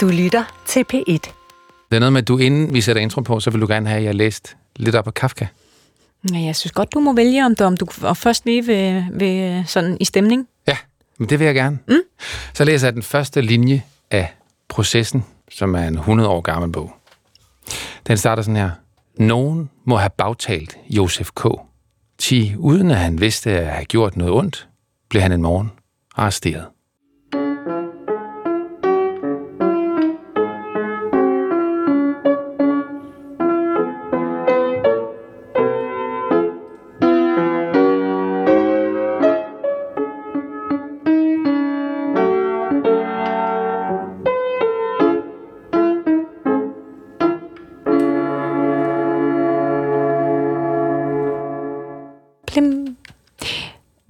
Du lytter til P1. Det er noget med, at du inden vi sætter intro på, så vil du gerne have, at jeg læst lidt op af Kafka. Ja, jeg synes godt, du må vælge, om du, om du og først lige vil, vil sådan i stemning. Ja, men det vil jeg gerne. Mm. Så læser jeg den første linje af Processen, som er en 100 år gammel bog. Den starter sådan her. Nogen må have bagtalt Josef K. Ti, uden at han vidste at have gjort noget ondt, blev han en morgen arresteret.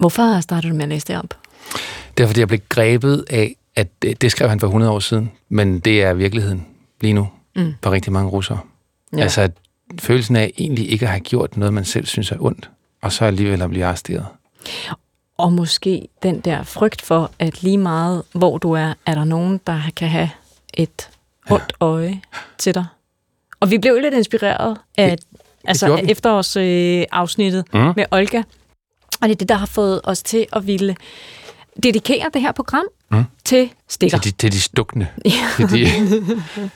Hvorfor starter du med at læse det op? Det er, fordi jeg blev grebet af, at det, det skrev han for 100 år siden, men det er virkeligheden lige nu Mm. for rigtig mange russere. Ja. Altså følelsen af egentlig ikke at have gjort noget, man selv synes er ondt, og så alligevel at blive arresteret. Og måske den der frygt for, at lige meget hvor du er, er der nogen, der kan have et ondt øje til dig. Og vi blev lidt inspireret af altså, gjorde af efterårsafsnittet øh, afsnittet Mm. med Olga. Og det er det, der har fået os til at ville dedikere det her program Mm. til stikker. Til de, til de stukne. Ja. Til de,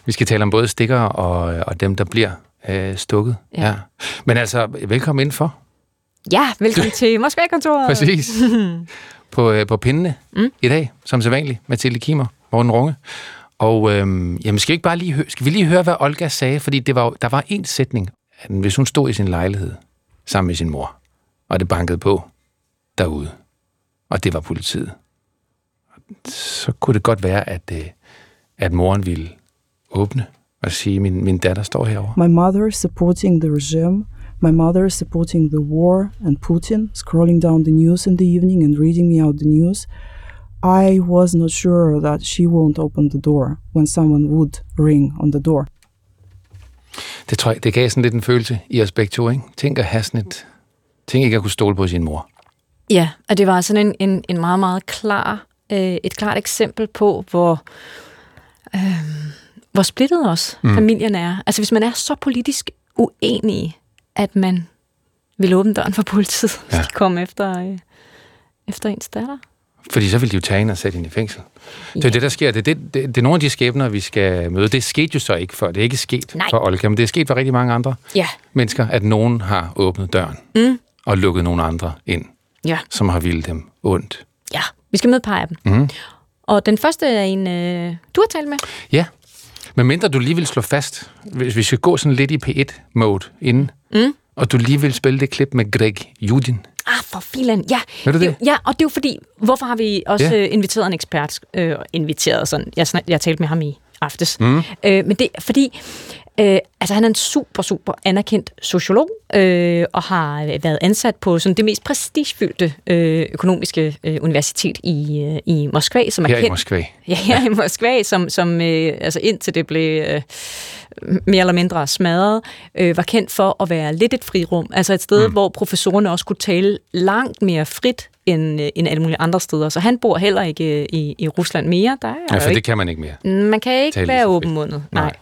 vi skal tale om både stikker og, og dem, der bliver øh, stukket. Ja. Ja. Men altså, velkommen indenfor. Ja, velkommen til Moskva-kontoret. Præcis. på, øh, på pindene mm. i dag, som sædvanligt, Mathilde Kimmer, Morten Runge. Og øhm, jamen, skal vi ikke bare lige høre, skal vi lige høre, hvad Olga sagde? Fordi det var, der var en sætning, at hvis hun stod i sin lejlighed sammen med sin mor, og det bankede på derude, og det var politiet, så kunne det godt være, at, øh, at moren ville åbne og sige, min, min datter står herovre. My mother is supporting the regime. My mother is supporting the war and Putin, scrolling down the news in the evening and reading me out the news. I was not sure that she won't open the door when someone would ring on the door. Det, tror jeg, det gav sådan lidt en følelse i os begge to, ikke? Tænk at have sådan et... Tænk ikke at kunne stole på sin mor. Ja, og det var sådan en, en, en meget, meget klar, øh, et klart eksempel på, hvor, øh, hvor splittet os mm. familien er. Altså hvis man er så politisk uenig, at man vil åbne døren for politiet, ja. Hvis de kommer efter, øh, efter ens datter. Fordi så ville de jo tage hende og sætte hende i fængsel. Det er det, der sker. Det er, det, det, det er nogle af de skæbner, vi skal møde. Det skete jo så ikke før. Det er ikke sket Nej. for Olga, men det er sket for rigtig mange andre Ja. mennesker, at nogen har åbnet døren Mm. og lukket nogle andre ind, Ja. som har ville dem ondt. ja, vi skal møde et par af dem. Mm. Og den første er en, øh, du har talt med. Ja, men mindre du lige vil slå fast, hvis vi skal gå sådan lidt i P1-mode inden, Mm. og du lige vil spille det klip med Greg Judin. Ah, for filan. Ja. Ved du det? Ja, og det er jo fordi, hvorfor har vi også Ja. ja. inviteret en ekspert? Øh, inviteret sådan, jeg, jeg talte med ham i aftes. Mm. Øh, men det er fordi, øh, altså han er en super, super anerkendt sociolog, øh, og har været ansat på sådan det mest prestigefyldte øh, økonomiske øh, universitet i, øh, i Moskva, som er Her i kendt Moskva. Ja, her i Moskva, som, som øh, altså indtil det blev øh, mere eller mindre smadret, øh, var kendt for at være lidt et frirum. Altså et sted, mm. hvor professorerne også kunne tale langt mere frit end, øh, end alle mulige andre steder. Så han bor heller ikke øh, i, i Rusland mere. Der er Ja, for ikke det kan man ikke mere. man kan ikke Tale være åbenmundet. Nej.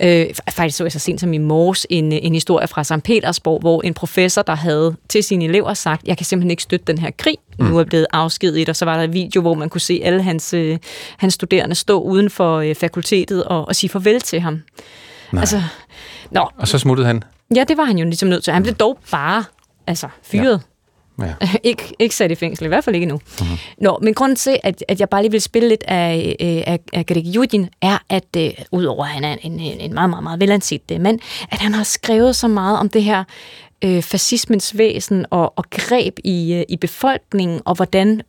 Nej. Øh, fa- faktisk så jeg så sent som i morges en, en historie fra St. Petersborg, hvor en professor, der havde til sine elever sagt, jeg kan simpelthen ikke støtte den her krig, mm. nu er blevet afskediget, og så var der en video, hvor man kunne se alle hans, øh, hans studerende stå uden for øh, fakultetet og, og sige farvel til ham. Nej. Altså, nå, Og så smuttede han. ja, det var han jo ligesom nødt til. Han blev dog bare altså, fyret. Ja. ikke, ikke sat i fængsel, i hvert fald ikke nu. Mm-hmm. Nå, men grunden til, at, at jeg bare lige vil spille lidt af, øh, af, af Greg Judin, er, at øh, udover at han er en, en, en meget, meget, meget velanset øh, mand, at han har skrevet så meget om det her øh, fascismens væsen og, og greb i, øh, i befolkningen, og hvordan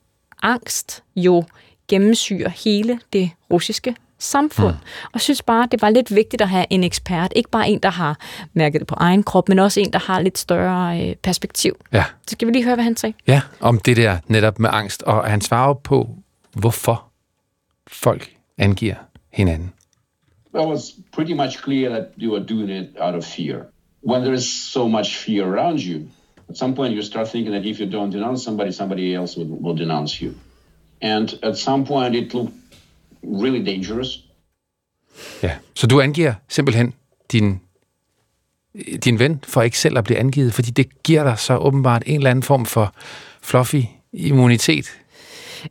angst jo gennemsyrer hele det russiske samfund. Mm. Og synes bare, det var lidt vigtigt at have en ekspert. Ikke bare en, der har mærket det på egen krop, men også en, der har lidt større øh, perspektiv. Ja. Så skal vi lige høre, hvad han sagde. Ja, om det der netop med angst. Og han svarer på, hvorfor folk angiver hinanden. Well, it was pretty much clear that you were doing it out of fear. When there is so much fear around you, at some point you start thinking that if you don't denounce somebody, somebody else will, will denounce you. And at some point it looked really dangerous. Ja, så du angiver simpelthen din, din ven for ikke selv at blive angivet, fordi det giver dig så åbenbart en eller anden form for fluffy immunitet.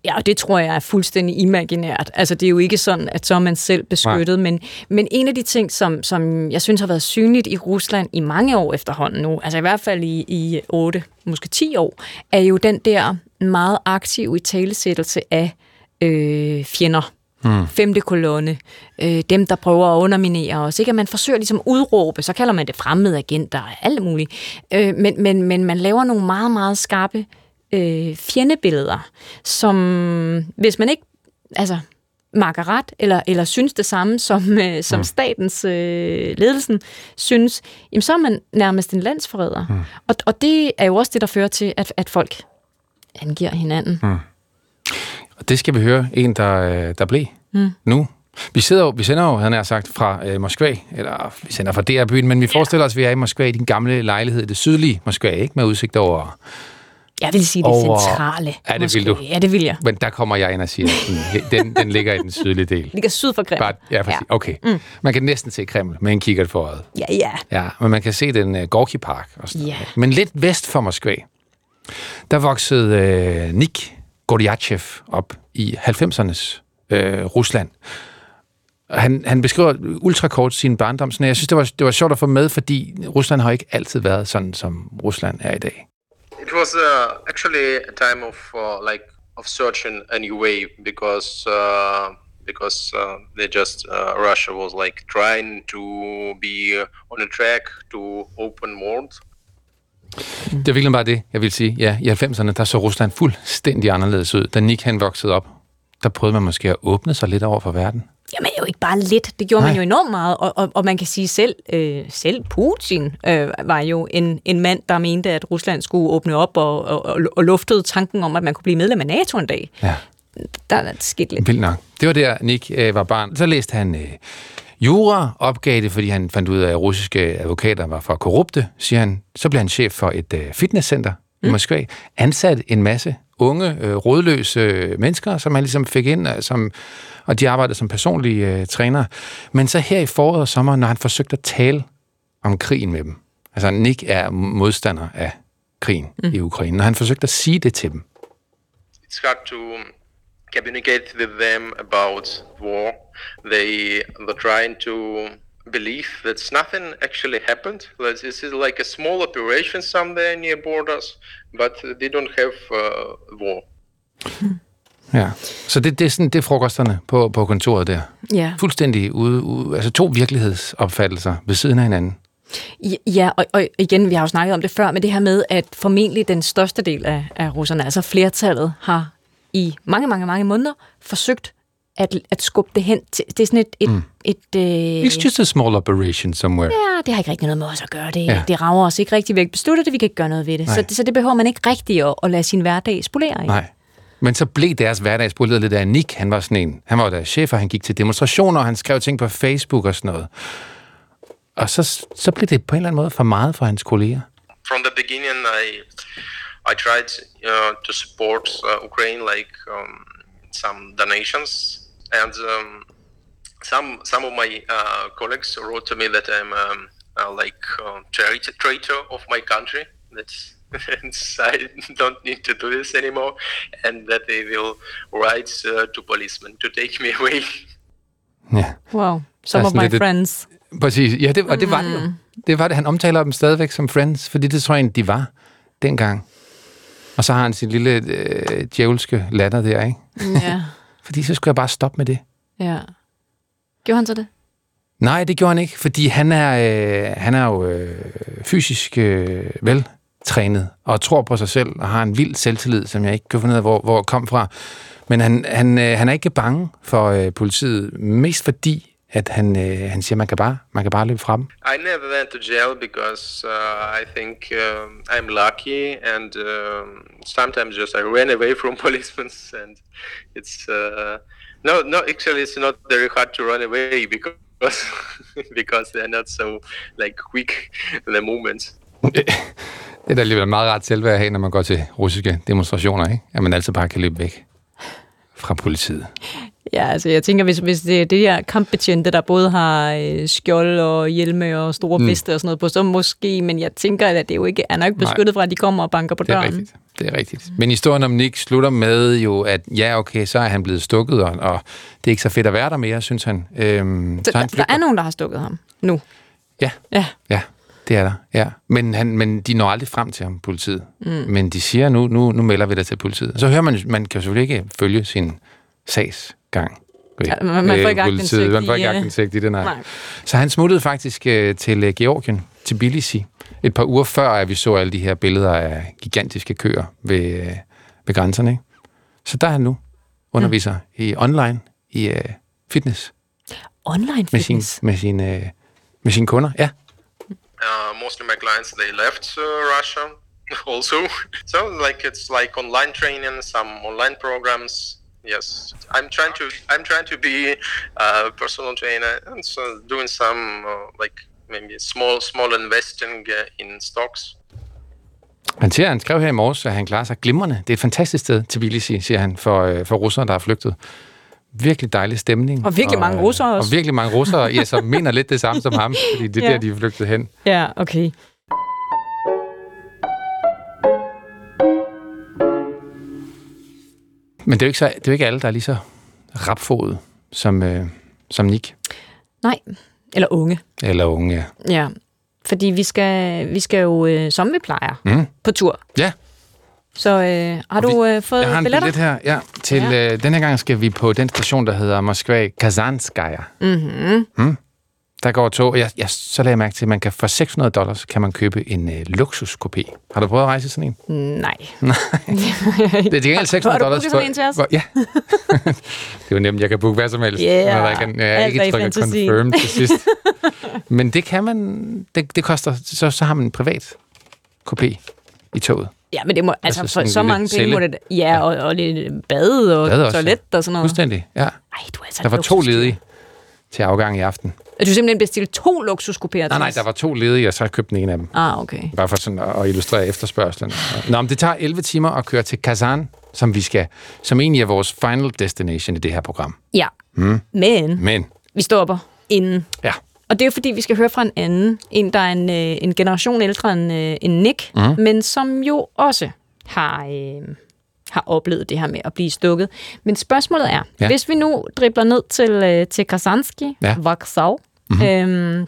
Ja, og det tror jeg er fuldstændig imaginært. Altså, det er jo ikke sådan, at så er man selv beskyttet, men, men en af de ting, som, som jeg synes har været synligt i Rusland i mange år efterhånden nu, altså i hvert fald i, i 8, måske 10 år, er jo den der meget aktive i talesættelse af øh, fjender. Hmm. Femte kolonne. Øh, dem, der prøver at underminere os. Ikke? At man forsøger ligesom at udråbe, så kalder man det fremmede agenter og alt muligt. Øh, men, men, men man laver nogle meget, meget skarpe øh, fjendebilleder, som hvis man ikke altså, makker ret, eller, eller synes det samme, som, øh, som mm. statens øh, ledelsen synes, jamen, så er man nærmest en landsforræder. Mm. Og, og det er jo også det, der fører til, at, at folk angiver hinanden. Mm. Og det skal vi høre en, der, øh, der blev mm. nu. Vi, sidder jo, vi sender jo, han har sagt, fra øh, Moskva, eller vi sender fra DR-byen, men vi forestiller os, at vi er i Moskva, i din gamle lejlighed, det sydlige Moskva, ikke med udsigt over jeg vil sige det over... centrale. Ja, det vil du. Ja, det vil jeg. Men der kommer jeg ind og siger, at den, den ligger i den sydlige del. Den ligger syd for Kreml. Bare, ja, præcis. Ja. Okay. Mm. Man kan næsten se Kreml med en kikkert for øjet. Ja, ja. Ja, men man kan se den uh, Gorky Park. Og sådan ja. Men lidt vest for Moskva, der voksede uh, Nik Goryachev op i 90'ernes øh, Rusland. Han, han beskriver ultrakort sin barndom. Sådan, jeg synes, det var, det var sjovt at få med, fordi Rusland har ikke altid været sådan, som Rusland er i dag. it was uh, actually a time of uh, like of searching a new way because uh, because uh, they just uh, Russia was like trying to be on a track to open world. Det er virkelig bare det, jeg vil sige. Ja, i 90'erne, der så Rusland fuldstændig anderledes ud. Da Nick han voksede op, der prøvede man måske at åbne sig lidt over for verden. Jamen jo ikke bare lidt, det gjorde Nej. man jo enormt meget, og, og, og man kan sige selv, øh, selv Putin øh, var jo en, en mand, der mente, at Rusland skulle åbne op og, og, og luftede tanken om, at man kunne blive medlem af NATO en dag. Ja. Der er skidt lidt. Vildt nok. Det var der, Nick øh, var barn. Så læste han øh, jura, opgav det, fordi han fandt ud af, at russiske advokater var for korrupte, siger han. Så blev han chef for et øh, fitnesscenter mm. i Moskva, ansat en masse unge, øh, rådløse øh, mennesker, som han ligesom fik ind, øh, som, og de arbejdede som personlige øh, trænere. Men så her i foråret og sommer, når han forsøgte at tale om krigen med dem, altså Nick er modstander af krigen mm. i Ukraine, når han forsøgte at sige det til dem. It's hard to communicate with them about war. They, they're trying to believe that nothing actually happened. That this is like a small operation somewhere near borders, but they don't have uh, war. Ja, så det, det, er sådan, det er frokosterne på, på kontoret der. Ja. Fuldstændig ude, ude, altså to virkelighedsopfattelser ved siden af hinanden. Ja, og, og igen, vi har jo snakket om det før, men det her med, at formentlig den største del af, af russerne, altså flertallet, har i mange, mange, mange måneder forsøgt at, at skubbe det hen til... Det er sådan et... et, mm. et uh, It's just a small operation somewhere. Ja, det har ikke rigtig noget med os at gøre. Det, ja. det rager os ikke rigtig. Vi har ikke besluttet det, vi kan ikke gøre noget ved det. Så, så det behøver man ikke rigtig at, at lade sin hverdag spolere i. Nej. Men så blev deres hverdag spoleret lidt af Nick. Han var sådan en... Han var der chef, og han gik til demonstrationer, og han skrev ting på Facebook og sådan noget. Og så, så blev det på en eller anden måde for meget for hans kolleger. From the beginning, I, I tried uh, to support uh, Ukraine, like um, some donations and um, some some of my uh, colleagues wrote to me that I'm um, uh, like uh, traitor, traitor of my country. That's I don't need to do this anymore, and that they will write uh, to policemen to take me away. Ja. Wow, some of my det, friends. Præcis, ja, det, og det var det jo. Mm. Det var det. Han omtaler dem stadigvæk som friends, fordi det tror jeg de var dengang. Og så har han sin lille øh, djævelske latter der, ikke? Ja. Fordi så skulle jeg bare stoppe med det. Ja. Gjorde han så det? Nej, det gjorde han ikke, fordi han er, øh, han er jo øh, fysisk øh, veltrænet og tror på sig selv og har en vild selvtillid, som jeg ikke kan finde ud af, hvor, hvor kom fra. Men han, han, øh, han er ikke bange for øh, politiet, mest fordi, at han, øh, han siger, man kan bare, man kan bare løbe fra dem. I never went to jail because uh, I think uh, I'm lucky and uh, sometimes just I ran away from policemen and it's uh, no no actually it's not very hard to run away because because they're not so like quick the movements. Det er da alligevel meget ret selvværd at have, når man går til russiske demonstrationer, ikke? At man altid bare kan løbe væk fra politiet. Ja, altså jeg tænker, hvis, hvis det er det her kampbetjente, der både har øh, skjold og hjelme og store mm. veste og sådan noget på, så måske, men jeg tænker, at det er jo ikke, er nok beskyttet fra, at de kommer og banker på Det er døren. rigtigt. Det er rigtigt. Men historien om Nick slutter med jo, at ja, okay, så er han blevet stukket, og, og det er ikke så fedt at være der mere, synes han. Øhm, Så, så han der, der er nogen, der har stukket ham nu. Ja, Ja. ja, det er der. Ja. Men, han, men de når aldrig frem til ham, politiet. Mm. Men de siger, nu, nu, nu melder vi dig til politiet. Så hører man, man kan selvfølgelig ikke følge sin sagsgang. Ja, man- man får ikke Øh, politiet. Man får ikke øh, aktindsigt i det, nej. nej. Så han smuttede faktisk øh, til øh, Georgien, til Tbilisi, et par uger før, at vi så alle de her billeder af gigantiske køer ved, øh, ved grænserne. Ikke? Så der er han nu, underviser mm. i online, i øh, fitness, Online med, sin, fitness. med, sin, øh, med sine kunder. Ja, Uh, mostly my clients they left uh, Russia also. so like it's like online training, some online programs. Yes, I'm trying to I'm trying to be a personal trainer and so doing some uh, like maybe small small investing uh, in stocks. Han siger, han skrev her i morges, at han klarer sig glimrende. Det er et fantastisk sted, Tbilisi, siger han, for, øh, for russere, der er flygtet. Virkelig dejlig stemning. Og virkelig mange øh, russere også. Og virkelig mange russere, ja, som mener lidt det samme som ham, fordi det er Ja. der, de er flygtet hen. Ja, okay. Men det er jo ikke, så, det er jo ikke alle, der er lige så rapfodet som, øh, som Nick. Nej, eller unge. Eller unge, ja. Ja, fordi vi skal, vi skal jo, øh, som vi plejer, Mm. på tur. Ja, Så øh, har Og du øh, fået jeg har en billetter? billet her. Ja, til, Ja. Øh, denne gang skal vi på den station, der hedder Moskva Kazanskaya. Mm-hmm. Mm. Der går tog. Jeg, jeg, så lagde jeg mærke til, at man kan for 600 dollars kan man købe en øh, luksuskopé. Har du prøvet at rejse sådan en? Nej. Det er til gengæld 600 Har du dollars. booket sådan en til os? Ja. det er jo nemt, jeg kan booke hvad som helst. Yeah. ikke er, jeg er ikke trykker fantasien. confirm til sidst. Men det kan man, det, det koster, så, så har man en privat kopé i toget. Ja, men det må, altså, Altså for så mange penge må celle. det... Ja, og, og lidt bad og Bad også, toilet og sådan noget. Fuldstændig, ja. Ej, du er altså Der var to ledige til afgang i aften. Er du simpelthen bestilt to luksuskopéer Nej, nej, der var to ledige, og så har jeg købt den ene af dem. Ah, okay. Bare for sådan at illustrere efterspørgselen. Nå, men det tager 11 timer at køre til Kazan, som vi skal, som egentlig er vores final destination i det her program. Ja, Mm. men Men, vi stopper inden. ja, Og det er jo fordi, vi skal høre fra en anden. En, der er en, øh, en generation ældre end, øh, end Nick, Mhm. men som jo også har, øh, har oplevet det her med at blive stukket. Men spørgsmålet er, Ja. hvis vi nu dribler ned til, øh, til Kasanski, Ja. Vaksau, mm-hmm. øhm,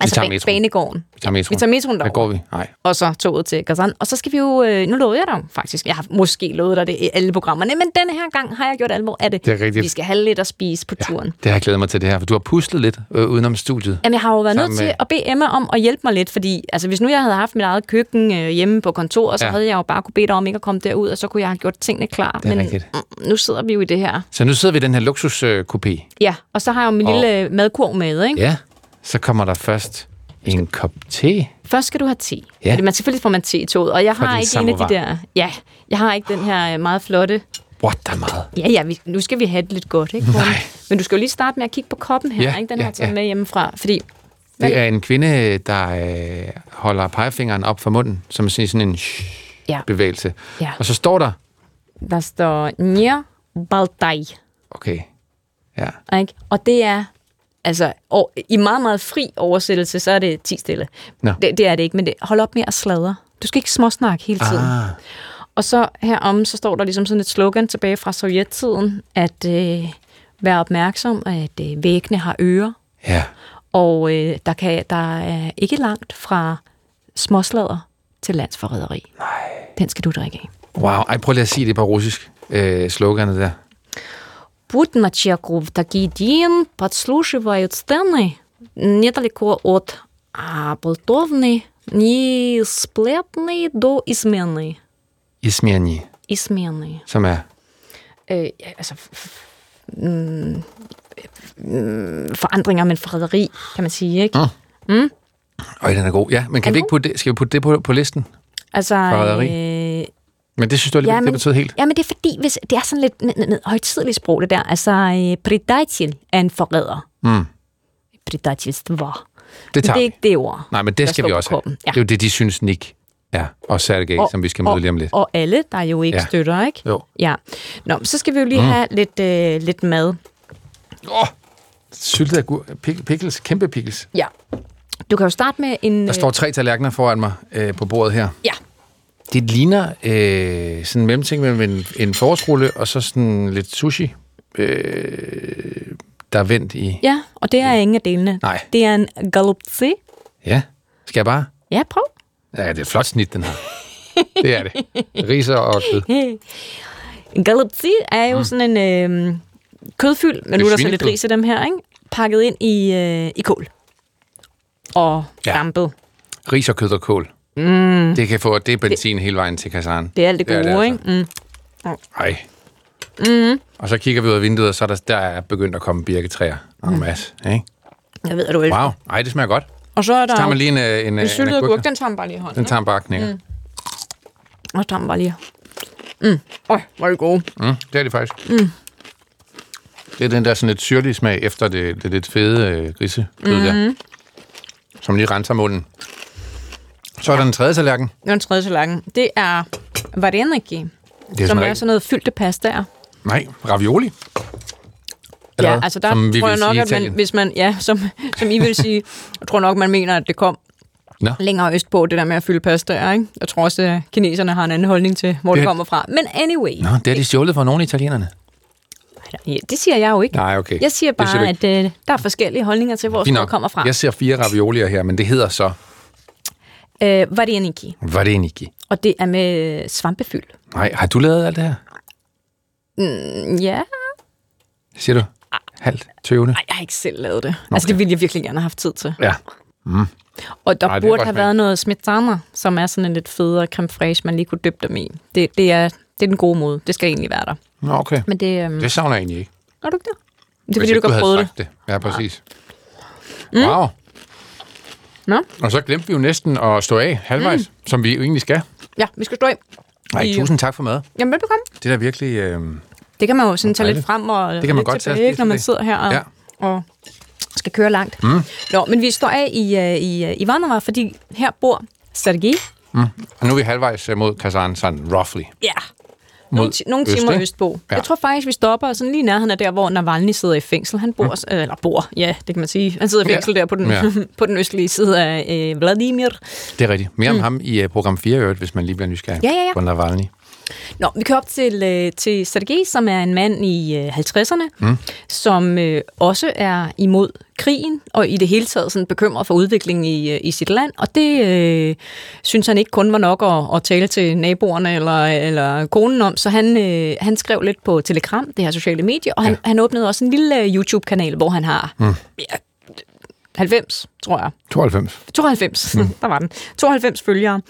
altså tager ba- banegården, vi tager metroen. vi tager metroen Der derover, går vi. Nej. og så toget til Kazan. Og så skal vi jo, øh, nu lovede jeg dig faktisk, jeg har måske lovet dig det i alle programmerne, men denne her gang har jeg gjort alvor af det. Det er rigtigt. Vi skal have lidt at spise på turen. Det har jeg glædet mig til det her, for du har puslet lidt øh, udenom studiet. Jamen, jeg har jo været nødt til at bede Emma om at hjælpe mig lidt, fordi altså, hvis nu jeg havde haft mit eget køkken øh, hjemme på kontoret, så Ja. ja. havde jeg jo bare kunne bede dig om ikke at komme derud, og så kunne jeg have gjort tingene klar. Det er Men rigtigt. mm, nu sidder vi jo i det her. Så nu sidder vi i den her luksuskopé. Ja, og så har jeg jo min Og- lille øh, madkurv med, ikke? Ja. Så kommer der først en kop te. Først skal du have te. Ja. Fordi man selvfølgelig får man te i toget, og jeg har ikke en af de samovar. der... Ja, jeg har ikke den her øh, meget flotte... What, der er meget. Ja, ja, vi, nu skal vi have det lidt godt, ikke? Nej. Men du skal jo lige starte med at kigge på koppen her, Ja, ikke? Den ja, har jeg taget ja. med hjemmefra, fordi... Hvad- Det er en kvinde, der øh, holder pegefingeren op for munden, som sådan sådan en Ja. bevægelse. Ja. Og så står der, Der står Nja Baltaj. okay, ja, Ikke? Og det er, altså, og i meget, meget fri oversættelse, så er det 10 stille. Nå. Det, det er det ikke, men det, hold op med at sladre. Du skal ikke småsnakke hele tiden. ah, Og så herom, så står der ligesom sådan et slogan tilbage fra sovjettiden, at øh, være opmærksom, at øh, væggene har ører, ja, og øh, der, kan, der er ikke langt fra småsladder til landsforræderi. Nej. Den skal du drikke af. wow. Ej, prøv lige at sige det på russisk, øh, sloganet der. Путь на Чеку в такие день подслушивают сцены недалеко от Аблтовны, не сплетны до измены. Ismiani, Измены. som er, Øh, ja, altså, f- f- mm, mm, forandringer, men forræderi, kan man sige, ikke? Mm. øj, den er god. Ja, men kan Er vi den ikke putte det, skal vi putte det på, på listen? Altså, Forræderi? øh, men det synes du, det, Ja, det men- betyder helt? ja, men det er fordi, hvis, det er sådan lidt n- n- højtidligt sprog, det der. Altså, øh, predajtil er en forræder. Mm. Predajtilstvo. Det tager det er ikke det ord. Nej, men det skal vi også have. Ja. Det er jo det, de synes, Nick Ja, og Sergej, som vi skal møde og, lige om lidt. Og alle, der jo ikke Ja. støtter, ikke? Jo. Ja. Nå, så skal vi jo lige mm. have lidt, øh, lidt mad. Åh, oh, syltet agurk, pik- pickles, kæmpe pickles. Ja. Du kan jo starte med en... Der står tre tallerkener foran mig øh, på bordet her. Ja. Det ligner øh, sådan en mellemting mellem en, en forårsrulle og så sådan lidt sushi, øh, der er vendt i... Ja, og det er ingen af delene. Nej. Det er en galopse. Ja, skal jeg bare? Ja, prøv. Ja, det er et flot snit, den her. det er det. Riser og kød. En galopse er jo mm. sådan en øh, kødfyld, men nu er der så lidt ris i dem her, ikke? Pakket ind i, øh, i kål. Og Ja. dampet. Ris og kød og kål. Mm. Det kan få, det er benzin hele vejen til Kazan. Det er alt det Det er gode, det ikke? Mm. Ej. Mm. Og så kigger vi ud af vinduet, og så er der, der er begyndt at komme birketræer en masse. Ikke? Jeg ved, at du vil. Wow, ej, det smager godt. Og så er der Så tager man lige en, øh, en, en en syltet agurk. Den tager man bare lige i hånden. Den tager man bare og knækker. Mm. Og så tager man bare lige. Mm. Øj, hvor er det gode. Mm, det er det faktisk. Mm. Det er den der sådan lidt syrlige smag efter det, det lidt fede øh, grisekød mm-hmm. der, som lige renser munden. Så er der den tredje tallerken. Det er en tredje tallerken. Det er vareniki, Det som sådan er sådan noget fyldte pastaer. Nej, ravioli. Eller Ja, altså der Som vi tror jeg nok, at man, hvis man, ja, som, som I vil sige, jeg tror nok, man mener, at det kom Nå. længere østpå, det der med at fylde pastaer, ikke? Jeg tror også, at kineserne har en anden holdning til, hvor det, Det- det kommer fra. Men anyway, Nå, det er de stjålet fra nogle af italienerne. ja, det siger jeg jo ikke. Nej, okay. Jeg siger Det siger bare, du at øh, der er forskellige holdninger til, hvor nok. kommer fra. Jeg ser fire raviolier her, men det hedder så Øh, vareniki, vareniki. og det er med svampefyld. Nej, har du lavet alt det her? Mm, Ja, Siger du? Halvt tøvende? Nej, jeg har ikke selv lavet det. Okay. Altså, det ville jeg virkelig gerne have haft tid til. Ja. Og der Ej, burde have smag. været noget smetana, som er sådan en lidt federe creme fraiche, man lige kunne dyppe dem i. Det, det, er, det er den gode måde. Det skal egentlig være der. Nå, okay. Men det... Øhm, Det savner jeg egentlig ikke. er du ikke det? Det er Hvis fordi, du ikke prøve det. det. Ja, præcis. Mm. Wow. Nå? Og så glemte vi jo næsten at stå af halvvejs, mm. som vi jo egentlig skal. Ja, vi skal stå af. Nej, I- tusind tak for mad. Jamen, velbekomme. Det er da virkelig... Øh... Det kan man jo sådan tage lidt frem og Det kan man godt tilbage, når man sidder her og, Ja. og skal køre langt. Mm. Nå, men vi står af i, uh, i, uh, i Varnava, fordi her bor Sergej. Og nu er vi halvvejs øh, mod Kazan, sådan roughly. Ja. Nogle, ti- nogle øst, timer ikke? østpå. Ja. Jeg tror faktisk, vi stopper sådan lige nærheden af der, hvor Navalny sidder i fængsel. Han bor, mm. eller bor, ja, det kan man sige. Han sidder i Ja. fængsel der på den, Ja. på den østlige side af øh, Vladimir. Det er rigtigt. Mere om ham i uh, program 4, i øvrigt, hvis man lige bliver nysgerrig Ja, ja, ja. på Navalny. Nå, vi kører op til, øh, til Sergej, som er en mand i øh, 50'erne, mm. som øh, også er imod krigen, og i det hele taget sådan bekymret for udviklingen i, øh, i sit land. Og det øh, synes han ikke kun var nok at, at tale til naboerne eller, eller konen om, så han, øh, han skrev lidt på Telegram, det her sociale medie, og han, Ja. ja. han åbnede også en lille øh, YouTube-kanal, hvor han har mm. ja, 90, tror jeg. 92. 92, mm. der var den. 92 følgere.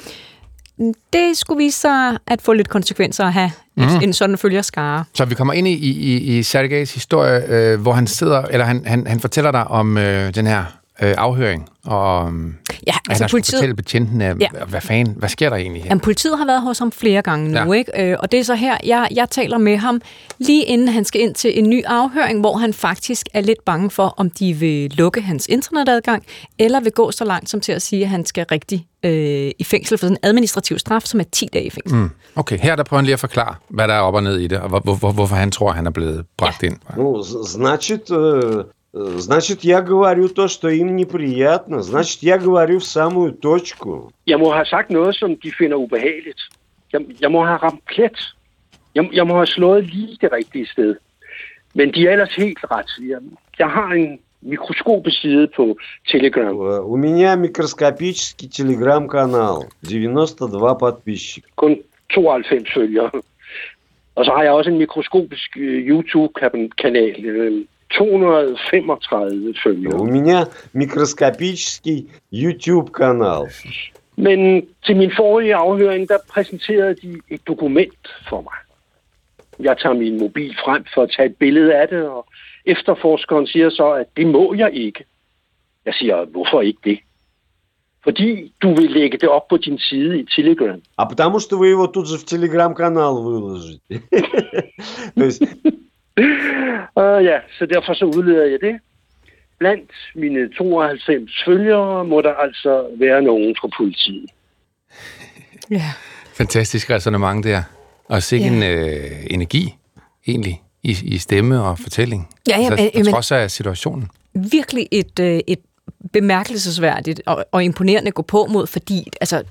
Det skulle vise sig at få lidt konsekvenser at have mm. en sådan følgerskare. Så vi kommer ind i, i, i Sergejs historie, øh, hvor han sidder, eller han, han, han fortæller dig om øh, den her øh, afhøring, og um, Ja, altså, altså han skulle politiet, fortælle betjenten, øh, Ja. hvad fanden, hvad sker der egentlig her? jamen, politiet har været hos ham flere gange nu, Ja. ja. ikke? Øh, og det er så her, jeg, jeg taler med ham lige inden han skal ind til en ny afhøring, hvor han faktisk er lidt bange for, om de vil lukke hans internetadgang, eller vil gå så langt som til at sige, at han skal rigtig øh, i fængsel for sådan en administrativ straf, som er 10 dage i fængsel. Mm. Okay, her der prøver han lige at forklare, hvad der er op og ned i det, og hvor, hvor, hvor, hvorfor han tror, han er blevet bragt ja. ind. Ну, з- значит, э, э, значит, я говорю то, что им неприятно. Значит, я говорю в самую точку. Jeg må have sagt noget, som de finder ubehageligt. Jeg, jeg må have ramt plet. Jeg, jeg må have slået lige det rigtige sted. Men de er ellers helt ret. Jeg, jeg har en mikroskopisk side på Telegram. Э, У меня микроскопический телеграм-канал. 92 подписчика. Kun 92 følgere. Og så har jeg også en mikroskopisk øh, YouTube-kanal. øh, 235 følgere. У меня микроскопический YouTube-канал. Men til min forrige afhøring, der præsenterede de et dokument for mig. Jeg tager min mobil frem for at tage et billede af det, og efterforskeren siger så, at det må jeg ikke. Jeg siger, hvorfor ikke det? Fordi du vil lægge det op på din side i Telegram. А потому что вы его тут же в телеграм-канал выложите. То есть, Og ja, så derfor så udleder jeg det. Blandt mine 92 følgere må der altså være nogen fra politiet. Ja. Fantastisk resonemang der. Og sikke Ja. en øh, energi, egentlig, i, i stemme og fortælling. Ja, ja, altså, men- trods af situationen. virkelig et, øh, et bemærkelsesværdigt og, og imponerende gå på mod, fordi altså,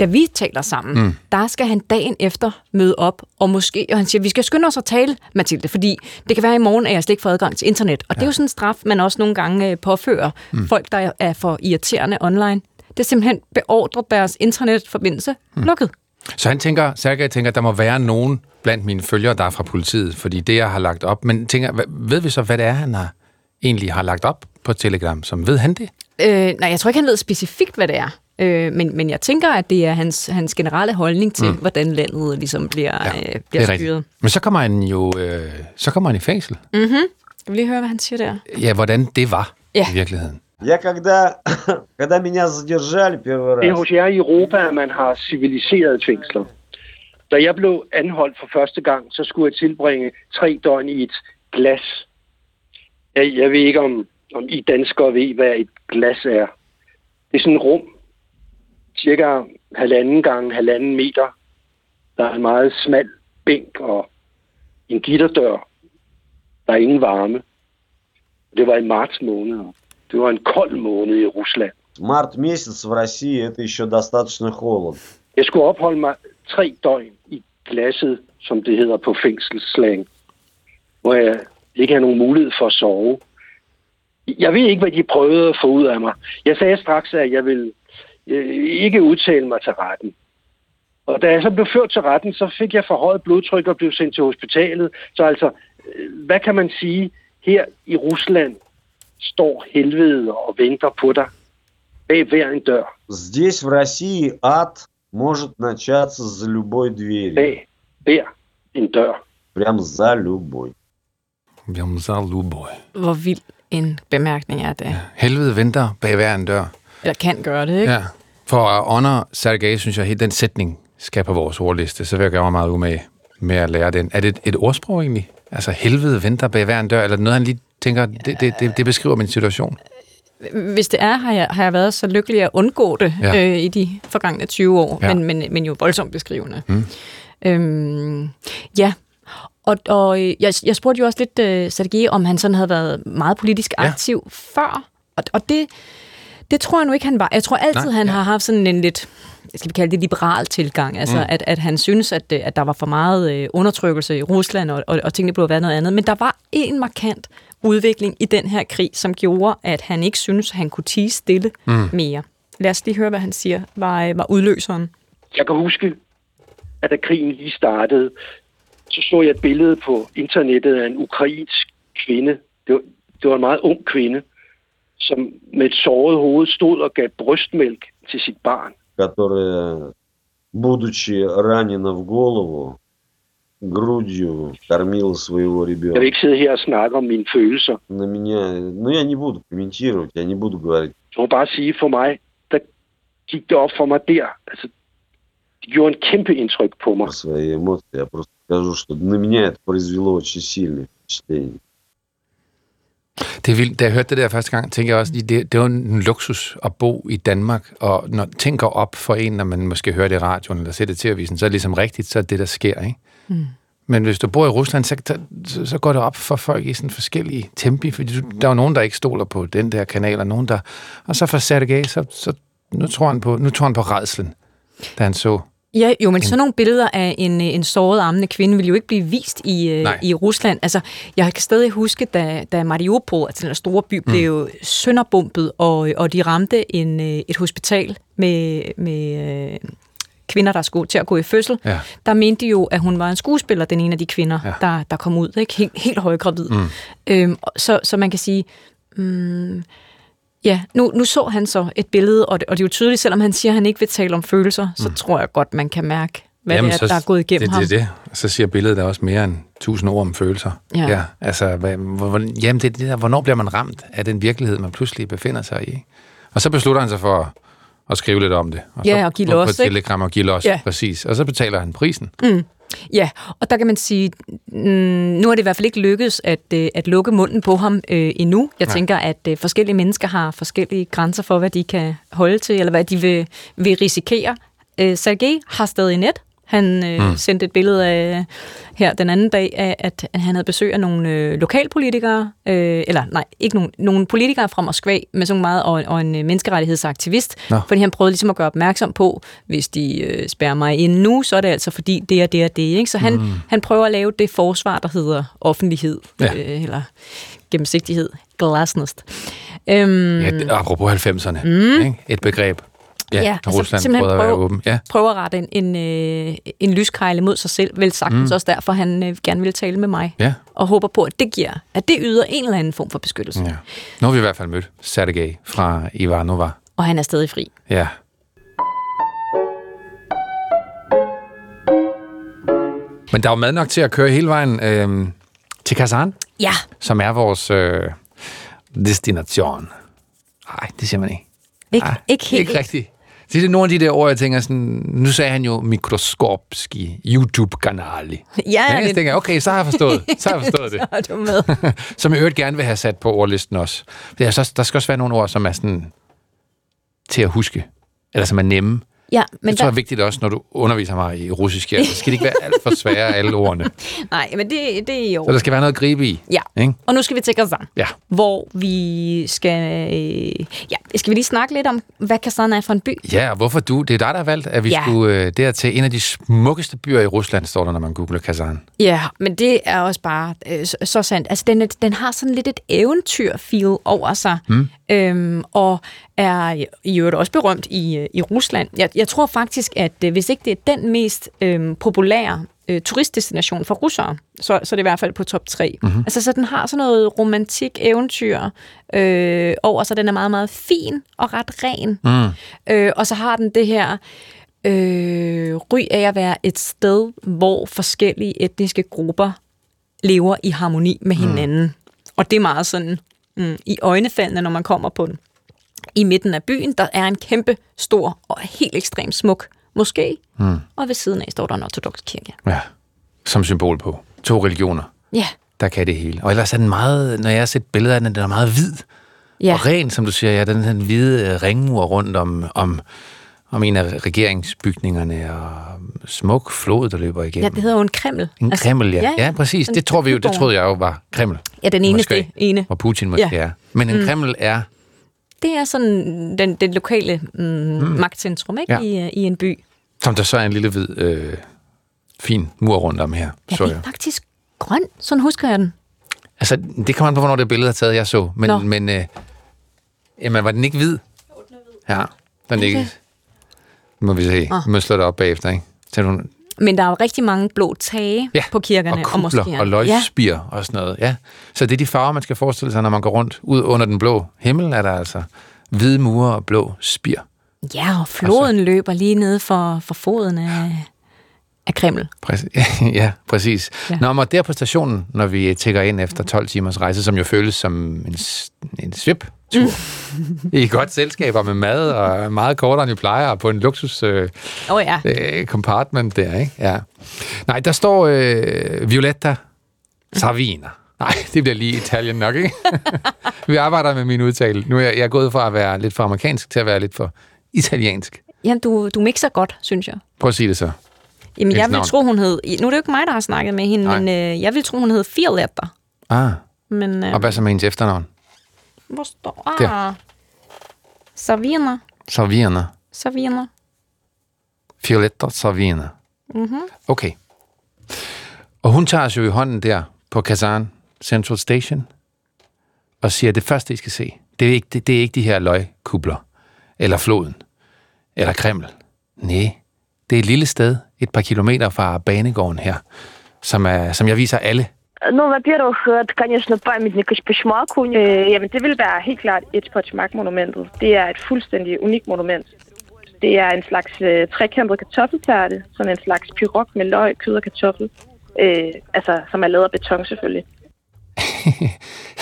da vi taler sammen, mm. der skal han dagen efter møde op, og måske, og han siger, vi skal skynde os at tale, Mathilde, fordi det kan være i morgen, at jeg slet ikke får adgang til internet. Og ja. det er jo sådan en straf, man også nogle gange øh, påfører mm. folk, der er for irriterende online. Det er simpelthen beordret deres internetforbindelse mm. lukket. Så han tænker, Sergej tænker, at der må være nogen blandt mine følgere, der er fra politiet, fordi det, jeg har lagt op. Men tænker, ved vi så, hvad det er, han har, egentlig har lagt op på Telegram? Som ved han det? Øh, nej, jeg tror ikke, han ved specifikt, hvad det er. Øh, men, men jeg tænker, at det er hans, hans generelle holdning til, mm. hvordan landet ligesom bliver, ja, øh, bliver det er styret. rigtigt. Men så kommer han jo øh, så kommer han i fængsel. Skal vi lige høre, hvad han siger der? Ja, hvordan det var Ja. i virkeligheden. Я когда, когда меня задержали первый Det er раз, hos jer i Europa, at man har civiliserede fængsler. Da jeg blev anholdt for første gang, så skulle jeg tilbringe tre døgn i et glas. Jeg, jeg ved ikke, om, om I danskere ved, hvad et glas er. Det er sådan et rum, cirka halvanden gange halvanden meter. Der er en meget smal bænk og en gitterdør. Der er ingen varme. Det var i marts måned. og Det var en kold måned i Rusland. март месяц в России это еще достаточно холодно. Jeg skulle opholde mig tre døgn i glasset, som det hedder på fængselsslang, hvor jeg ikke havde nogen mulighed for at sove. Jeg ved ikke, hvad de prøvede at få ud af mig. Jeg sagde straks, at jeg ville øh, ikke udtale mig til retten. Og da jeg så blev ført til retten, så fik jeg forhøjet blodtryk og blev sendt til hospitalet. Så altså, øh, hvad kan man sige? Her i Rusland står helvede og venter på dig bag hver en dør. Здесь в России ад может начаться за любой двери. Bag hver en dør. Прям за любой. Bjørnzal Luboy. Hvor vild en bemærkning er det. Helvede venter bag hver en dør. Eller kan gøre det, ikke? Ja. For at honor Sergej, synes jeg, at den sætning skal på vores ordliste, så vil jeg gøre mig meget umage med at lære den. Er det et, et ordsprog egentlig? Altså, helvede venter bag hver en dør, eller er noget, han lige tænker, det, det, det, det beskriver min situation? Hvis det er, har jeg, har jeg været så lykkelig at undgå det Ja. ja. øh, i de forgangne 20 år, Ja. ja. men, men, men jo voldsomt beskrivende. Mm. Øhm, ja, og, og øh, jeg, jeg spurgte jo også lidt uh, Sergej, om han sådan havde været meget politisk aktiv ja. før, og, og det, det tror jeg nu ikke, han var. Jeg tror altid, Nej, han ja. har haft sådan en lidt skal vi kalde det liberal tilgang, altså mm. at, at han synes, at, øh, at der var for meget øh, undertrykkelse i Rusland, og, og, og tingene burde være noget andet. Men der var en markant udvikling i den her krig, som gjorde, at han ikke synes, at han kunne tige stille mm. mere. Lad os lige høre, hvad han siger, var, øh, var udløseren. Jeg kan huske, at da krigen lige startede, så så jeg et billede på internettet af en ukrainsk kvinde. Det var, det var en meget ung kvinde, som med et såret hoved stod og gav brystmælk til sit barn. которая, будучи ранена в голову, грудью кормила своего Jeg vil ребенка. ikke sidde her og snakke om mine følelser. На меня, ну я не буду комментировать, я не буду говорить Jeg må bare sige, for mig, der gik det op for mig der. Altså, det gjorde en kæmpe indtryk på mig. про свои эмоции, я просто скажу, что на меня это произвело очень сильное впечатление. Det er vildt. Da jeg hørte det der første gang, tænkte jeg også, det, det var en luksus at bo i Danmark, og når ting går op for en, når man måske hører det i radioen eller ser det til avisen, så er det ligesom rigtigt, så er det, der sker, ikke? Mm. Men hvis du bor i Rusland, så, så, så går det op for folk i sådan forskellige tempi, fordi du, der er jo nogen, der ikke stoler på den der kanal, og nogen, der... Og så for Sergej, så, så nu tror han på, nu tror han på redslen, da han så Ja, jo, men sådan nogle billeder af en, øh, en såret armende kvinde vil jo ikke blive vist i, øh, Nej. i Rusland. Altså, jeg kan stadig huske, da, da Mariupol, altså den store by, Mm. blev sønderbumpet, og, og de ramte en, øh, et hospital med, med kvinder, der skulle til at gå i fødsel. Ja. Der mente de jo, at hun var en skuespiller, den ene af de kvinder, ja. der, der kom ud. Ikke? Helt, helt højgravid. Mm. Øhm, så, så man kan sige... Mm, Ja, nu, nu så han så et billede, og det, og det er jo tydeligt, selvom han siger, at han ikke vil tale om følelser, mm. så tror jeg godt, man kan mærke, hvad Jamen, det er, der er gået igennem det, ham. Det, det, det. Så siger billedet der også mere end tusind ord om følelser. Ja. ja altså, hvad, hvor, jamen, det, det der, hvornår bliver man ramt af den virkelighed, man pludselig befinder sig i? Og så beslutter han sig for at, skrive lidt om det. Og Ja, så og give los, På ikke? telegram og give los, Ja. præcis. Og så betaler han prisen. Ja, og der kan man sige, mm, nu er det i hvert fald ikke lykkedes at, øh, at lukke munden på ham øh, endnu. Jeg Nej. tænker, at øh, forskellige mennesker har forskellige grænser for, hvad de kan holde til, eller hvad de vil, vil risikere. øh, Sergej har stadig net. Han øh, mm. sendte et billede af her den anden dag, af, at han havde besøg af nogle øh, lokalpolitikere, øh, eller nej, ikke nogen, nogle politikere fra Moskva, med sådan meget, og, og en øh, menneskerettighedsaktivist, Nå. fordi han prøvede ligesom at gøre opmærksom på, hvis de øh, spærrer mig ind nu, så er det altså fordi det og det og det. Ikke? Så han, mm. han prøver at lave det forsvar, der hedder offentlighed, Ja. øh, eller gennemsigtighed, glasnost. Øhm, Ja, apropos 90'erne. Mm. Ikke? Et begreb. Ja, Ja, altså Rusland simpelthen prøvede at være åben. Ja. prøver at rette en, en, øh, en lyskejle mod sig selv, vel sagtens mm. også derfor, han øh, gerne vil tale med mig. Ja. Og håber på, at det giver, at det yder en eller anden form for beskyttelse. ja. Nu har vi i hvert fald mødt Sergej fra Ivanova. Og han er stadig fri. Ja. Men der er jo mad nok til at køre hele vejen øh, til Kazan, Ja, som er vores øh, destination. Nej, det siger man ikke. ikke, Ej, ikke helt. Ikke rigtigt. Det er nogle af de der ord, jeg tænker sådan, nu sagde han jo mikroskopski YouTube-kanali. Ja, Ja, jeg tænker, okay, så har jeg forstået, så har jeg forstået det. Så er du med. Som jeg øvrigt gerne vil have sat på ordlisten også. Det er så, der skal også være nogle ord, som er sådan til at huske, eller som er nemme. Ja, Men det tror jeg er vigtigt også, når du underviser mig i russisk. Ja. Så skal det ikke være alt for svære, alle ordene. nej, men det, det er i Så der skal være noget at gribe i. Ja, Ikke? og nu skal vi til Kazan, Ja. hvor vi skal... Øh, ja, skal vi lige snakke lidt om, hvad Kazan er for en by? Ja, og hvorfor du? Det er dig, der har valgt, at vi Ja. skulle øh, der til en af de smukkeste byer i Rusland, står der, når man googler Kazan. Ja, men det er også bare øh, så, så sandt. Altså, den, den har sådan lidt et eventyr-feel over sig, mm. Øhm, og er i øvrigt også berømt i, øh, i Rusland. Jeg, jeg tror faktisk, at øh, hvis ikke det er den mest øh, populære øh, turistdestination for russere, så, så er det i hvert fald på top 3. Mm-hmm. Altså, så den har sådan noget romantik, eventyr øh, over sig. Den er meget, meget fin og ret ren. Mm. Øh, og så har den det her øh, ry af at være et sted, hvor forskellige etniske grupper lever i harmoni med hinanden. Mm. Og det er meget sådan mm, i øjnefaldene, når man kommer på den. I midten af byen, der er en kæmpe, stor og helt ekstremt smuk moské, mm. og ved siden af står der en ortodox kirke. Ja, som symbol på. To religioner, Ja, der kan det hele. Og ellers er den meget, når jeg har set billeder af den, den er meget hvid. ja. Og ren, som du siger, ja, den, den hvide øh, ringmur rundt om, om, om en af regeringsbygningerne, og smuk flod, der løber ja igennem. det hedder jo en kreml. En altså, Kreml, ja. Ja, ja præcis. sådan Det tror vi jo, det troede jeg jo var Kreml. Ja, den eneste Moskva, ene. Hvor Putin måske Ja. ja. er. Men en mm. Kreml er... Det er sådan den, den lokale mm, mm. magtcentrum ikke? Ja. I, øh, i en by. Som der så er en lille hvid, øh, fin mur rundt om her. Ja, så det er jeg. faktisk grøn. Sådan husker jeg den. Altså, det kommer an på, hvornår det billede er taget, jeg så. Nå. Men, men øh, jamen, var den ikke hvid? Ja, den er ikke... Må vi se. Ah. Vi må slå det op bagefter, ikke? Så du, Men der er jo rigtig mange blå tage ja, på kirkerne og moskéerne. og løgspir ja. og sådan noget. Ja. Så det er de farver, man skal forestille sig, når man går rundt. Ud under den blå himmel er der altså hvide mure og blå spir. Ja. og floden altså. løber lige nede for, for foden af, af Kreml. Præcis. ja, præcis. Ja. Ja. Nå, men der på stationen, når vi tækker ind efter 12 timers rejse, som jo føles som en, en svip tur. Mm. I godt selskab og med mad, og meget kortere end vi plejer, på en luksus øh, oh, ja. øh, compartment der, ikke? Ja. Nej, der står øh, Violetta Savina. Nej, det bliver lige Italien nok, ikke? vi arbejder med min udtale. Nu er jeg, jeg er gået fra at være lidt for amerikansk til at være lidt for italiensk. ja du, du mixer godt, synes jeg. Prøv at sige det så. Jamen, jeg vil tro, hun hed... Nu er det jo ikke mig, der har snakket med hende, Nej. men øh, jeg vil tro, hun hed Firletter. Ah, Men øh, og hvad så med hendes efternavn? Hvor står... Der. Ah, Savina. Savina. Savina. Violetta Savina. Mm-hmm. Okay. Og hun tager os jo i hånden der på Kazan Central Station og siger, at det første, I skal se, det er ikke, det, det er ikke de her løgkubler, eller floden, eller Kreml. Nej, det er et lille sted, et par kilometer fra banegården her, som, er, som jeg viser alle. Ну, во-первых, это, конечно, памятник Ишпашмаку. Øh, jamen, det vil være helt klart et monumentet Det er et fuldstændig unikt monument. Det er en slags øh, trekantet kartoffeltærte, sådan en slags pyrok med løg, kød og kartoffel. Øh, altså, som er lavet af beton selvfølgelig.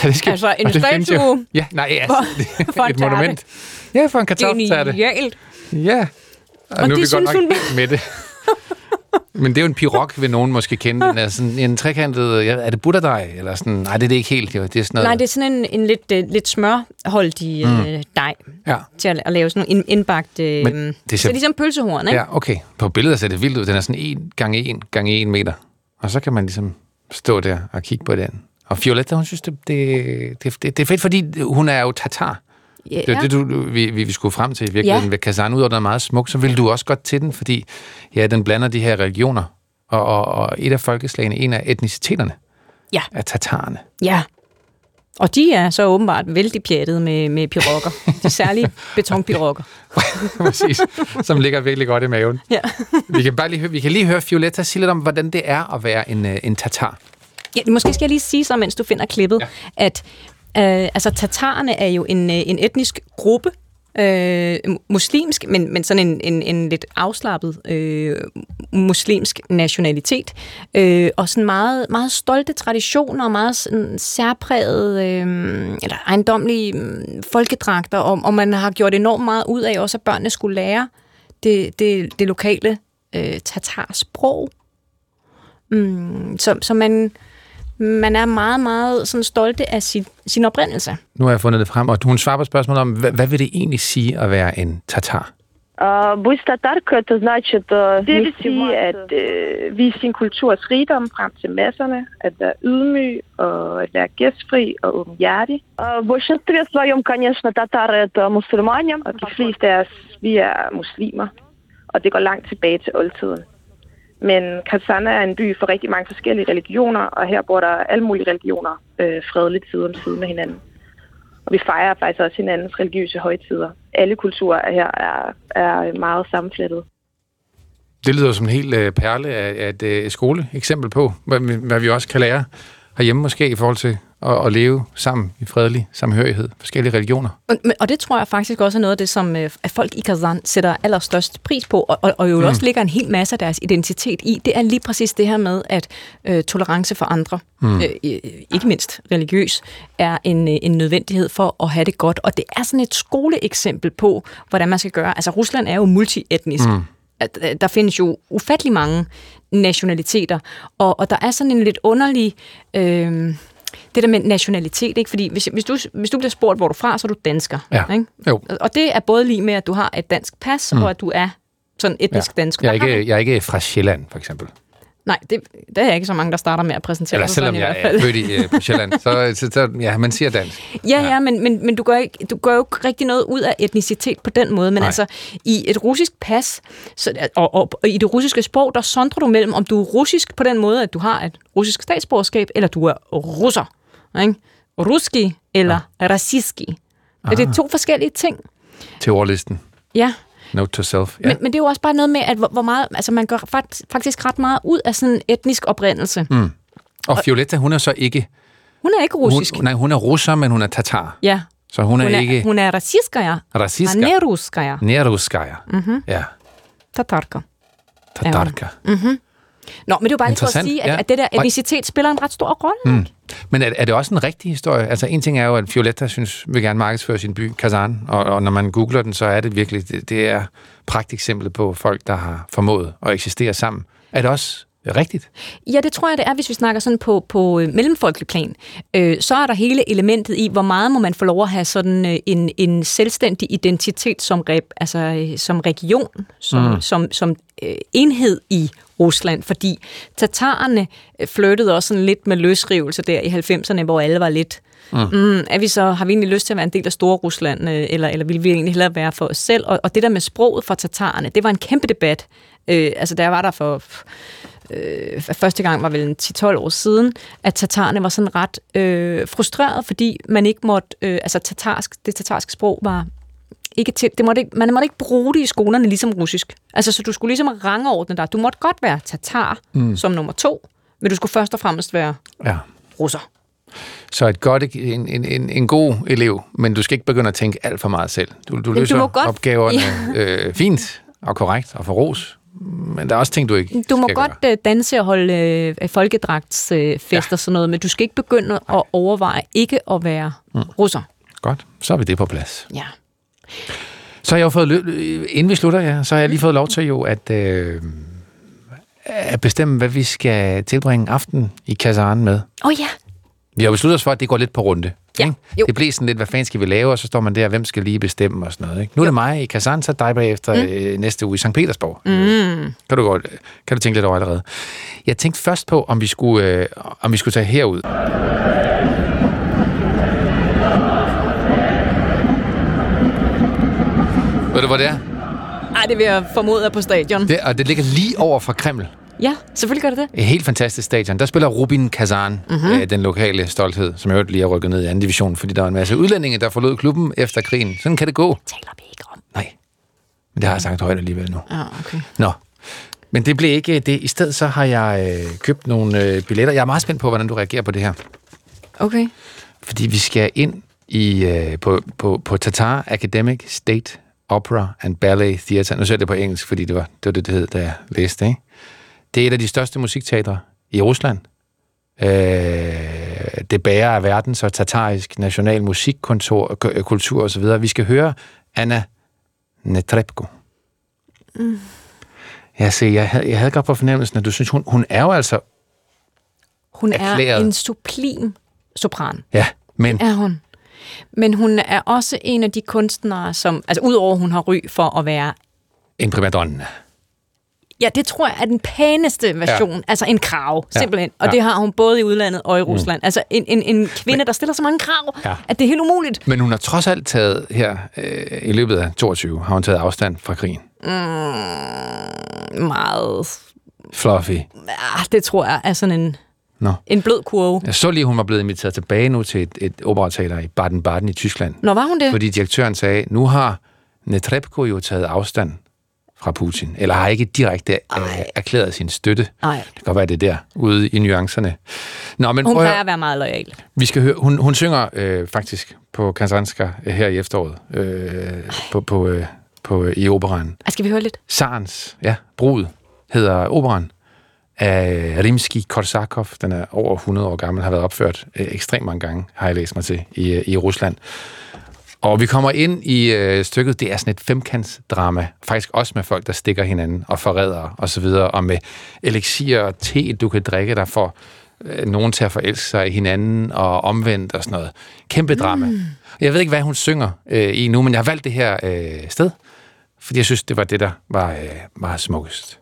Ja, det Altså, en og det findes jo- statue Ja, nej, ja, for- det for er en et monument. Ja, for en kartoffeltærte. Genialt. Ja. Og, Og nu er det vi godt synes nok hun- helt med det. Men det er jo en pirog, vil nogen måske kende. Den er sådan en trekantet, er det butterdej? Eller sådan, nej, det er det ikke helt. Jo. Det er sådan noget, Nej, det er sådan en, en lidt, uh, lidt smørholdig mm. uh, dej Ja. til at, at lave sådan ind- indbagt... Uh, Men det er ser- så ligesom pølsehorn, ikke? Ja, okay. På billedet ser det vildt ud. Den er sådan 1 gange 1 gange 1 meter. Og så kan man ligesom stå der og kigge på den. Og Violetta, hun synes, det, det, det, det er fedt, fordi hun er jo tatar. Ja. Det er det, du, vi, vi skulle frem til i virkeligheden Ja. Kazan. Udover den er meget smuk, så vil du også godt til den, fordi ja, den blander de her religioner. Og, og, og et af folkeslagene, en af etniciteterne, Ja. er tatarerne. ja. Og de er så åbenbart vældig pjattet med, med pirokker. De særlige betonpirokker. Præcis. Som ligger virkelig godt i maven. Ja. Vi kan, bare lige høre, vi kan lige høre Violetta sige lidt om, hvordan det er at være en, øh, en tatar. Ja, måske skal jeg lige sige så, mens du finder klippet, ja. at Øh, altså, tatarerne er jo en, øh, en etnisk gruppe, øh, muslimsk, men, men sådan en, en, en lidt afslappet øh, muslimsk nationalitet, øh, og sådan meget, meget stolte traditioner, og meget sådan særpræget, øh, eller ejendomlige mm, folkedragter, og, og man har gjort enormt meget ud af også, at børnene skulle lære det, det, det lokale øh, tatarsprog. Mm, så, så man, man er meget, meget sådan stolte af sin, sin oprindelse. Nu har jeg fundet det frem, og hun svarer på spørgsmålet om, hvad, hvad vil det egentlig sige at være en tatar? А, Быть татаркой, это значит э, det vil sige at øh, vise sin kulturs rigdom frem til masserne, at være ydmyg og at være gæstfri og åbenhjertig. Og в большинстве своем, конечно, татары это мусульмане, og de fleste af os, vi er muslimer, og det går langt tilbage til oldtiden. Men Katsana er en by for rigtig mange forskellige religioner, og her bor der alle mulige religioner øh, fredeligt side om side med hinanden. Og vi fejrer faktisk også hinandens religiøse højtider. Alle kulturer her er, er meget sammenflettet. Det lyder som en helt øh, perle af, af et øh, skoleeksempel på, hvad, vi- hvad vi også kan lære herhjemme måske i forhold til at, at leve sammen i fredelig samhørighed, forskellige religioner. Og, og det tror jeg faktisk også er noget af det, som øh, at folk i Kazan sætter allerstørst pris på, og, og, og jo mm. også ligger en hel masse af deres identitet i. Det er lige præcis det her med, at øh, tolerance for andre, mm. øh, ikke mindst religiøs, er en, øh, en nødvendighed for at have det godt. Og det er sådan et skoleeksempel på, hvordan man skal gøre. Altså Rusland er jo multietnisk. Mm. Øh, der findes jo ufattelig mange nationaliteter, og, og der er sådan en lidt underlig... Øh, det der med nationalitet, ikke? Fordi hvis, hvis, du, hvis du bliver spurgt, hvor du er fra, så er du dansker. Ja. Ikke? Jo. Og det er både lige med, at du har et dansk pas, mm. og at du er sådan etnisk ja. dansk. Jeg er, ikke, jeg er ikke fra Sjælland, for eksempel. Nej, det, der er ikke så mange, der starter med at præsentere Eller sig selvom sådan i jeg hvert fald. er født i, øh, på Sjælland, så, så, så ja, man siger dansk. Ja, ja, men, men, men du, gør ikke, du gør jo ikke rigtig noget ud af etnicitet på den måde. Men Nej. altså, i et russisk pas, så, og, og, og i det russiske sprog, der sondrer du mellem, om du er russisk på den måde, at du har et russisk statsborgerskab, eller du er russer. Ikke? Ruski eller ja. rassiski. Ah. Det er to forskellige ting. Til ordlisten. Ja. Note to self. Ja. Men, men det er jo også bare noget med, at hvor, hvor meget, altså man gør fakt- faktisk ret meget ud af sådan en etnisk oprindelse. Mm. Og Violetta, hun er så ikke... Hun er ikke russisk. Hun, nej, hun er russer, men hun er tatar. ja. Så hun er, Hun er, ikke hun er rassiskaya. rassiska. A ne ruskaya. Neruskaya. Mm-hmm. Ja, Tatarka. tatarka. Nå, men det er jo bare lige for at sige, at, ja. at det der etnicitet spiller en ret stor rolle. Mm. Men er, er det også en rigtig historie? Altså en ting er jo, at Violetta synes, vil gerne markedsføre sin by, Kazan, og, og når man googler den, så er det virkelig, det, det er pragteksemplet på folk, der har formået at eksistere sammen. Er det også rigtigt? Ja, det tror jeg, det er, hvis vi snakker sådan på, på øh, mellemfolkelig plan. Øh, så er der hele elementet i, hvor meget må man få lov at have sådan øh, en, en selvstændig identitet som, rep, altså, øh, som region, som, mm. som, som øh, enhed i Rusland, fordi tatarerne flyttede også sådan lidt med løsrivelse der i 90'erne, hvor alle var lidt Mm. Mm, er vi så, har vi egentlig lyst til at være en del af Store Rusland, øh, eller, eller vil vi egentlig hellere være for os selv? Og, og det der med sproget for tatarerne, det var en kæmpe debat. Øh, altså, der var der for øh, første gang var vel en 10-12 år siden, at tatarerne var sådan ret øh, frustreret, fordi man ikke måtte, øh, altså tatarsk, det tatarske sprog var ikke til, det måtte ikke, man måtte ikke bruge det i skolerne ligesom russisk. Altså, så du skulle ligesom rangordne dig. Du måtte godt være tatar mm. som nummer to, men du skulle først og fremmest være Ja. russer. Så et godt, en, en, en, en god elev, men du skal ikke begynde at tænke alt for meget selv. Du, du du løser må godt- opgaverne øh, fint og korrekt og for ros, men der er også ting, du ikke Du må godt øh, danse og holde øh, folkedragtsfester øh, fester og sådan noget, men du skal ikke begynde at overveje ikke at være mm. russer. gøre. Godt, så er vi det på plads. Ja. Så har jeg jo fået, lø- inden vi slutter, ja, så har jeg lige fået lov til jo at, øh, at bestemme, hvad vi skal tilbringe aften i Kazaren med. Åh oh, ja, Vi har besluttet os for, at det går lidt på runde. Ja, jo. Det bliver sådan lidt, hvad fanden skal vi lave, og så står man der, hvem skal lige bestemme og sådan noget. Ikke? Nu er det mig i Kazan, så dig bagefter mm. øh, næste uge i St. Petersborg. Mm. Kan, du godt, kan du tænke lidt over allerede. Jeg tænkte først på, om vi skulle, øh, om vi skulle tage herud. Ved du, hvor det er? Ej, det vil jeg formode er på stadion. Det, og det ligger lige over for Kreml. Ja, selvfølgelig gør det det. Et helt fantastisk stadion. Der spiller Rubin Kazan, mm-hmm. øh, den lokale stolthed, som jeg lige har rykket ned i anden division, fordi der var en masse udlændinge, der forlod klubben efter krigen. Sådan kan det gå. Taler vi ikke om. Nej, men det har jeg sagt højt alligevel nu. Ja, okay. Nå, men det blev ikke det. I stedet så har jeg øh, købt nogle øh, billetter. Jeg er meget spændt på, hvordan du reagerer på det her. Okay. Fordi vi skal ind i øh, på, på, på Tatar Academic State Opera and Ballet Theatre. Nu ser jeg det på engelsk, fordi det var det, var det, det hed, da jeg læste. Ikke? Det er et af de største musikteatre i Rusland. Øh, det bærer af verdens og tatarisk national musikkultur kultur og så videre. Vi skal høre Anna Netrebko. Mm. Jeg, se, jeg, havde, jeg havde godt på fornemmelsen, at du synes, hun, hun er jo altså... Hun er Erklæret. en sublim sopran. Ja, men Er hun. Men hun er også en af de kunstnere, som... Altså, udover hun har ry for at være... en primadonna. Ja, det tror jeg er den pæneste version. Ja. Altså en krav, Ja. simpelthen. Og Ja. det har hun både i udlandet og i Rusland. Mm. Altså en, en, en kvinde, der stiller så mange krav, Ja. at det er helt umuligt. Men hun har trods alt taget her øh, i løbet af 22, har hun taget afstand fra krigen. Meget... Fluffy. Ah, det tror jeg er sådan en, Nå. en blød kurve. Jeg så lige, hun var blevet inviteret tilbage nu til et, et operateater i Baden-Baden i Tyskland. Nå, var hun det? Fordi direktøren sagde, nu har Netrebko jo taget afstand fra Putin, eller har ikke direkte øh, erklæret sin støtte. Nej. Det kan godt være, det er der, ude i nuancerne. Nå, men Hun prøv plejer at være meget lojal. Vi skal høre, hun, hun synger øh, faktisk på Kazanska øh, her i efteråret, øh, på, på, øh, på, øh, i operan. Skal vi høre lidt? Sarens, ja, brud, hedder operan af Rimsky-Korsakov. Den er over 100 år gammel, har været opført øh, ekstremt mange gange, har jeg læst mig til, i, i Rusland. Og vi kommer ind i øh, stykket, det er sådan et femkantsdrama, faktisk også med folk, der stikker hinanden og forræder og så videre, og med elixir og te, du kan drikke, der får øh, nogen til at forelske sig i hinanden og omvendt og sådan noget. Kæmpe drama. Mm. Jeg ved ikke, hvad hun synger øh, i nu, men jeg har valgt det her øh, sted, fordi jeg synes, det var det, der var øh, meget smukkest.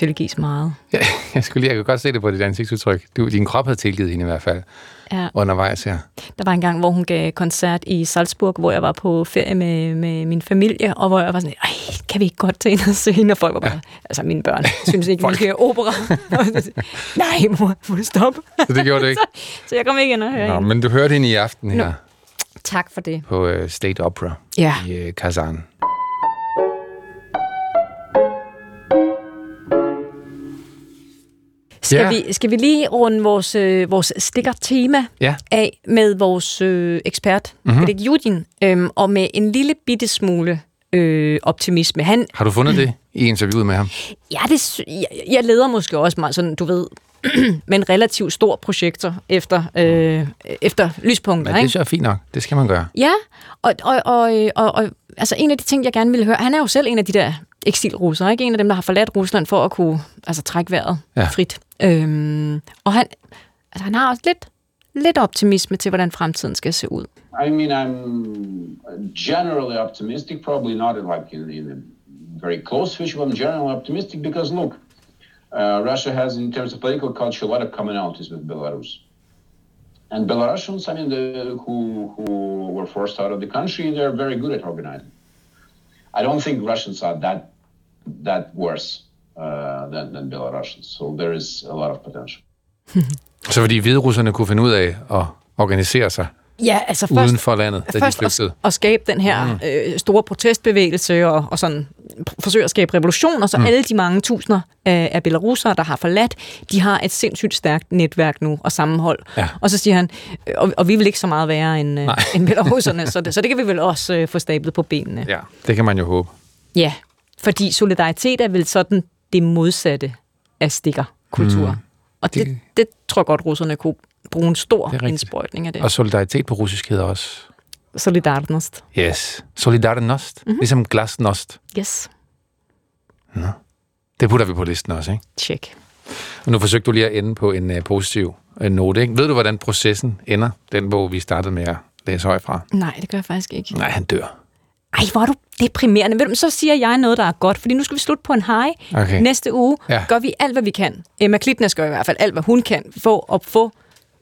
Tilgives meget. Ja, jeg skulle lige, jeg kunne godt se det på dit ansigtsudtryk. Du, din krop havde tilgivet hende i hvert fald Ja. undervejs her. Der var en gang, hvor hun gav koncert i Salzburg, hvor jeg var på ferie med, med min familie, og hvor jeg var sådan, ej, kan vi ikke godt tage ind og se hende? Og folk var bare, ja. altså mine børn, synes ikke, vi skal opera. Nej, mor, må du stoppe? Så det gjorde du ikke? så, så jeg kom ikke ind og høre Nå, hende. men du hørte hende i aften her Nå. Tak for det. på uh, State Opera Ja. i uh, Kazan. Skal, Ja. vi, skal vi lige runde vores, øh, vores stikker-tema Ja. af med vores øh, ekspert, mm-hmm. Erik Judin, øhm, og med en lille bitte smule øh, optimisme. Han, Har du fundet det i interviewet med ham? ja, det, jeg, jeg leder måske også meget sådan, du ved, med en relativt stor projekter efter, øh, efter lyspunkter. Men det er fint nok. Det skal man gøre. Ja, og, og, og, øh, og, og altså en af de ting, jeg gerne ville høre, han er jo selv en af de der eksilrussere, ikke? En af dem, der har forladt Rusland for at kunne altså, trække vejret Ja. frit. Øhm, og han, altså, han har også lidt, lidt optimisme til, hvordan fremtiden skal se ud. I mean, I'm generally optimistic, probably not like in, in a very close fish, but I'm generally optimistic because look, uh, Russia has, in terms of political culture, a lot of commonalities with Belarus. And Belarusians, I mean, the, who, who were forced out of the country, they're very good at organizing. I don't think Russians are that that worse uh, than, than Belarusians. So there is a lot of potential. Så fordi hviderusserne kunne finde ud af at organisere sig Ja, altså uden først, for landet, da de først flygtede. at, at skabe den her mm. øh, store protestbevægelse og, og sådan forsøge at skabe revolution, og så mm. alle de mange tusinder af, af belarusere, der har forladt, de har et sindssygt stærkt netværk nu og sammenhold. Ja. Og så siger han, og, og vi vil ikke så meget være end, øh, end belaruserne, så det, så det kan vi vel også øh, få stablet på benene. Ja, det kan man jo håbe. Ja, fordi solidaritet er vel sådan det modsatte af stikkerkultur. Mm. Og det, Det- det tror jeg godt, russerne kunne bruge en stor indsprøjtning af det. Og solidaritet på russisk hedder også... Solidarnost. Yes. Solidarnost. Mm-hmm. Ligesom glasnost. Yes. Det putter vi på listen også, ikke? Check. Og nu forsøgte du lige at ende på en uh, positiv uh, note, ikke? Ved du, hvordan processen ender? Den bog, vi startede med at læse højt fra. Nej, det gør jeg faktisk ikke. Nej, han dør. Ej, hvor er du deprimerende. Ved du, så siger jeg noget, der er godt, fordi nu skal vi slutte på en high. Okay. Næste uge ja. gør vi alt, hvad vi kan. Emma Klitnes gør i hvert fald alt, hvad hun kan, for at få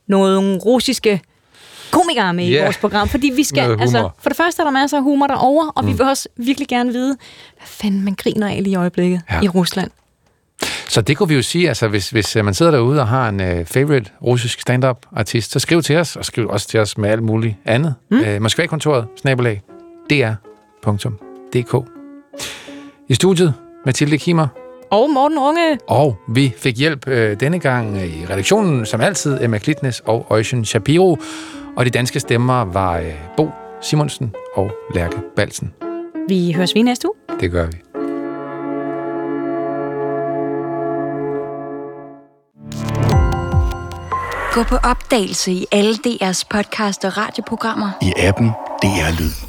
nogle russiske komikere med Ja. i vores program, fordi vi skal, altså, for det første er der masser af humor derovre, og mm. vi vil også virkelig gerne vide, hvad fanden man griner af lige i øjeblikket Ja. i Rusland. Så det kunne vi jo sige, altså hvis, hvis uh, man sidder derude og har en uh, favorite russisk stand-up artist, så skriv til os, og skriv også til os med alt muligt andet. Mm. Uh, Moskva-kontoret, snabelag, dr.dk. I studiet, Mathilde Kimmer, Og Morten Runge, og vi fik hjælp øh, denne gang øh, i redaktionen, som altid, Emma Klitnes og Øjsen Shapiro. Og de danske stemmer var øh, Bo Simonsen og Lærke Balsen. vi høres ved næste uge. Det gør vi. Gå på opdagelse i alle DR's podcast og radioprogrammer. I appen DR Lyd.